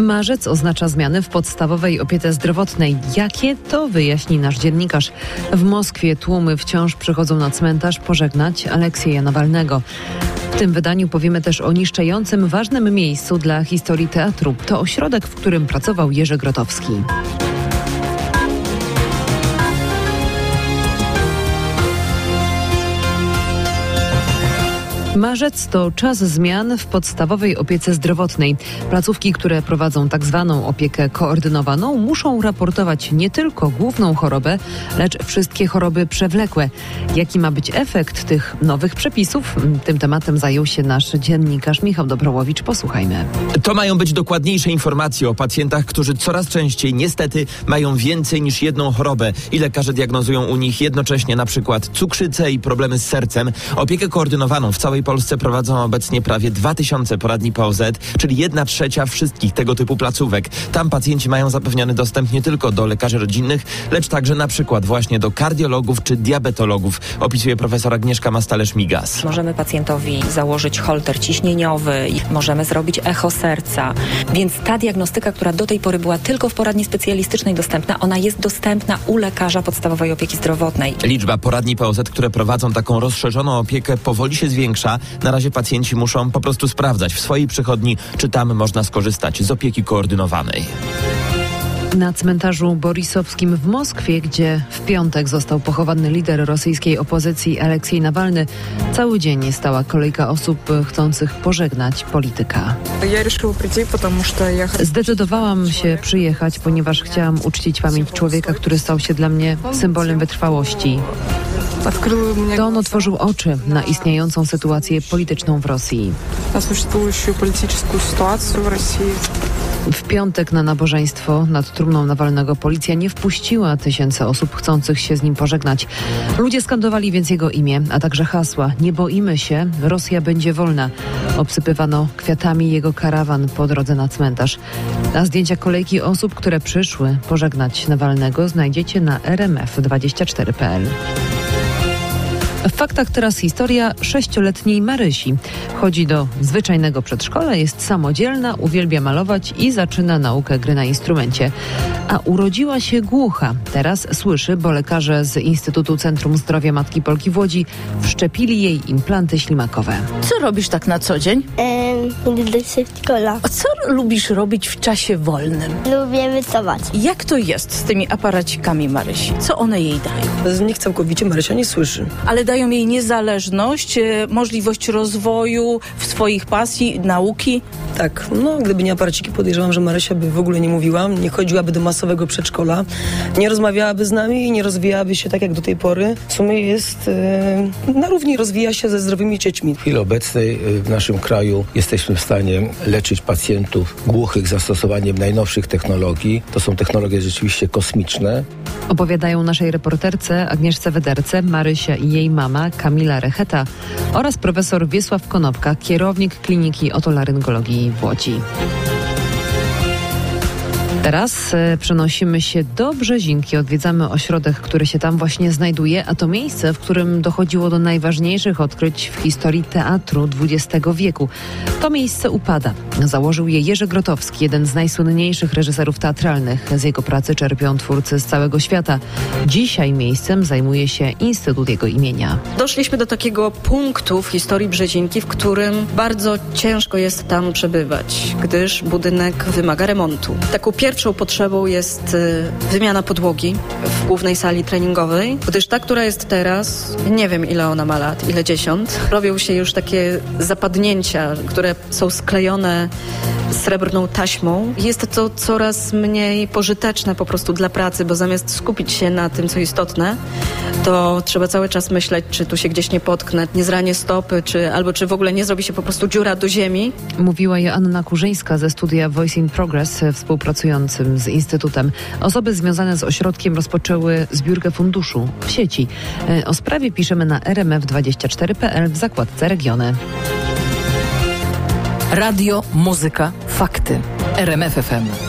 Marzec oznacza zmiany w podstawowej opiece zdrowotnej. Jakie to wyjaśni nasz dziennikarz. W Moskwie tłumy wciąż przychodzą na cmentarz pożegnać Aleksieja Nawalnego. W tym wydaniu powiemy też o niszczającym ważnym miejscu dla historii teatru. To ośrodek, w którym pracował Jerzy Grotowski. Marzec to czas zmian w podstawowej opiece zdrowotnej. Placówki, które prowadzą tak zwaną opiekę koordynowaną, muszą raportować nie tylko główną chorobę, lecz wszystkie choroby przewlekłe. Jaki ma być efekt tych nowych przepisów? Tym tematem zajął się nasz dziennikarz Michał Dobrołowicz. Posłuchajmy. To mają być dokładniejsze informacje o pacjentach, którzy coraz częściej niestety mają więcej niż jedną chorobę i lekarze diagnozują u nich jednocześnie na przykład cukrzycę i problemy z sercem. Opiekę koordynowaną w całej Polsce prowadzą obecnie prawie 2000 poradni POZ, czyli jedna trzecia wszystkich tego typu placówek. Tam pacjenci mają zapewniony dostęp nie tylko do lekarzy rodzinnych, lecz także na przykład właśnie do kardiologów czy diabetologów, opisuje profesor Agnieszka Mastalerz-Migas. Możemy pacjentowi założyć holter ciśnieniowy, możemy zrobić echo serca, więc ta diagnostyka, która do tej pory była tylko w poradni specjalistycznej dostępna, ona jest dostępna u lekarza podstawowej opieki zdrowotnej. Liczba poradni POZ, które prowadzą taką rozszerzoną opiekę powoli się zwiększa. Na razie pacjenci muszą po prostu sprawdzać w swojej przychodni, czy tam można skorzystać z opieki koordynowanej. Na cmentarzu Borisowskim w Moskwie, gdzie w piątek został pochowany lider rosyjskiej opozycji Aleksiej Nawalny, cały dzień stała kolejka osób chcących pożegnać polityka. Zdecydowałam się przyjechać, ponieważ chciałam uczcić pamięć człowieka, który stał się dla mnie symbolem wytrwałości. To on otworzył oczy na istniejącą sytuację polityczną w Rosji. W piątek na nabożeństwo nad trumną Nawalnego policja nie wpuściła tysięcy osób chcących się z nim pożegnać. Ludzie skandowali więc jego imię, a także hasła Nie boimy się, Rosja będzie wolna. Obsypywano kwiatami jego karawan po drodze na cmentarz. A zdjęcia kolejki osób, które przyszły pożegnać Nawalnego znajdziecie na rmf24.pl. W faktach teraz historia sześcioletniej Marysi. Chodzi do zwyczajnego przedszkola, jest samodzielna, uwielbia malować i zaczyna naukę gry na instrumencie. A urodziła się głucha. Teraz słyszy, bo lekarze z Instytutu Centrum Zdrowia Matki Polki w Łodzi wszczepili jej implanty ślimakowe. Co robisz tak na co dzień? Eee, do przedszkola. A co lubisz robić w czasie wolnym? Lubię rysować. Jak to jest z tymi aparacikami Marysi? Co one jej dają? Z nich całkowicie Marysia nie słyszy. Ale dają jej niezależność, e, możliwość rozwoju w swoich pasji, nauki. Tak, no gdyby nie aparaciki, podejrzewam, że Marysia by w ogóle nie mówiła, nie chodziłaby do masowego przedszkola, nie rozmawiałaby z nami i nie rozwijałaby się tak jak do tej pory. W sumie jest e, na równi rozwija się ze zdrowymi dziećmi. W chwili obecnej e, w naszym kraju jesteśmy w stanie leczyć pacjentów głuchych zastosowaniem najnowszych technologii. To są technologie rzeczywiście kosmiczne. Opowiadają naszej reporterce Agnieszce Wederce, Marysia i jej mama Kamila Recheta oraz profesor Wiesław Konopka, kierownik Kliniki Otolaryngologii w Łodzi. Teraz e, przenosimy się do Brzezinki, odwiedzamy ośrodek, który się tam właśnie znajduje, a to miejsce, w którym dochodziło do najważniejszych odkryć w historii teatru XX wieku. To miejsce upada. Założył je Jerzy Grotowski, jeden z najsłynniejszych reżyserów teatralnych. Z jego pracy czerpią twórcy z całego świata. Dzisiaj miejscem zajmuje się Instytut jego imienia. Doszliśmy do takiego punktu w historii Brzezinki, w którym bardzo ciężko jest tam przebywać, gdyż budynek wymaga remontu. Taką pierwszą potrzebą jest y, wymiana podłogi w głównej sali treningowej, gdyż ta, która jest teraz, nie wiem ile ona ma lat, ile dziesiąt, robią się już takie zapadnięcia, które są sklejone srebrną taśmą. Jest to coraz mniej pożyteczne po prostu dla pracy, bo zamiast skupić się na tym, co istotne, to trzeba cały czas myśleć, czy tu się gdzieś nie potknę, nie zranię stopy, czy, albo czy w ogóle nie zrobi się po prostu dziura do ziemi. Mówiła Joanna Kurzyńska ze studia Voice in Progress, współpracującym z Instytutem. Osoby związane z ośrodkiem rozpoczęły zbiórkę funduszu w sieci. E, o sprawie piszemy na rmf24.pl w zakładce Regiony. Radio, muzyka, fakty. RMF FM.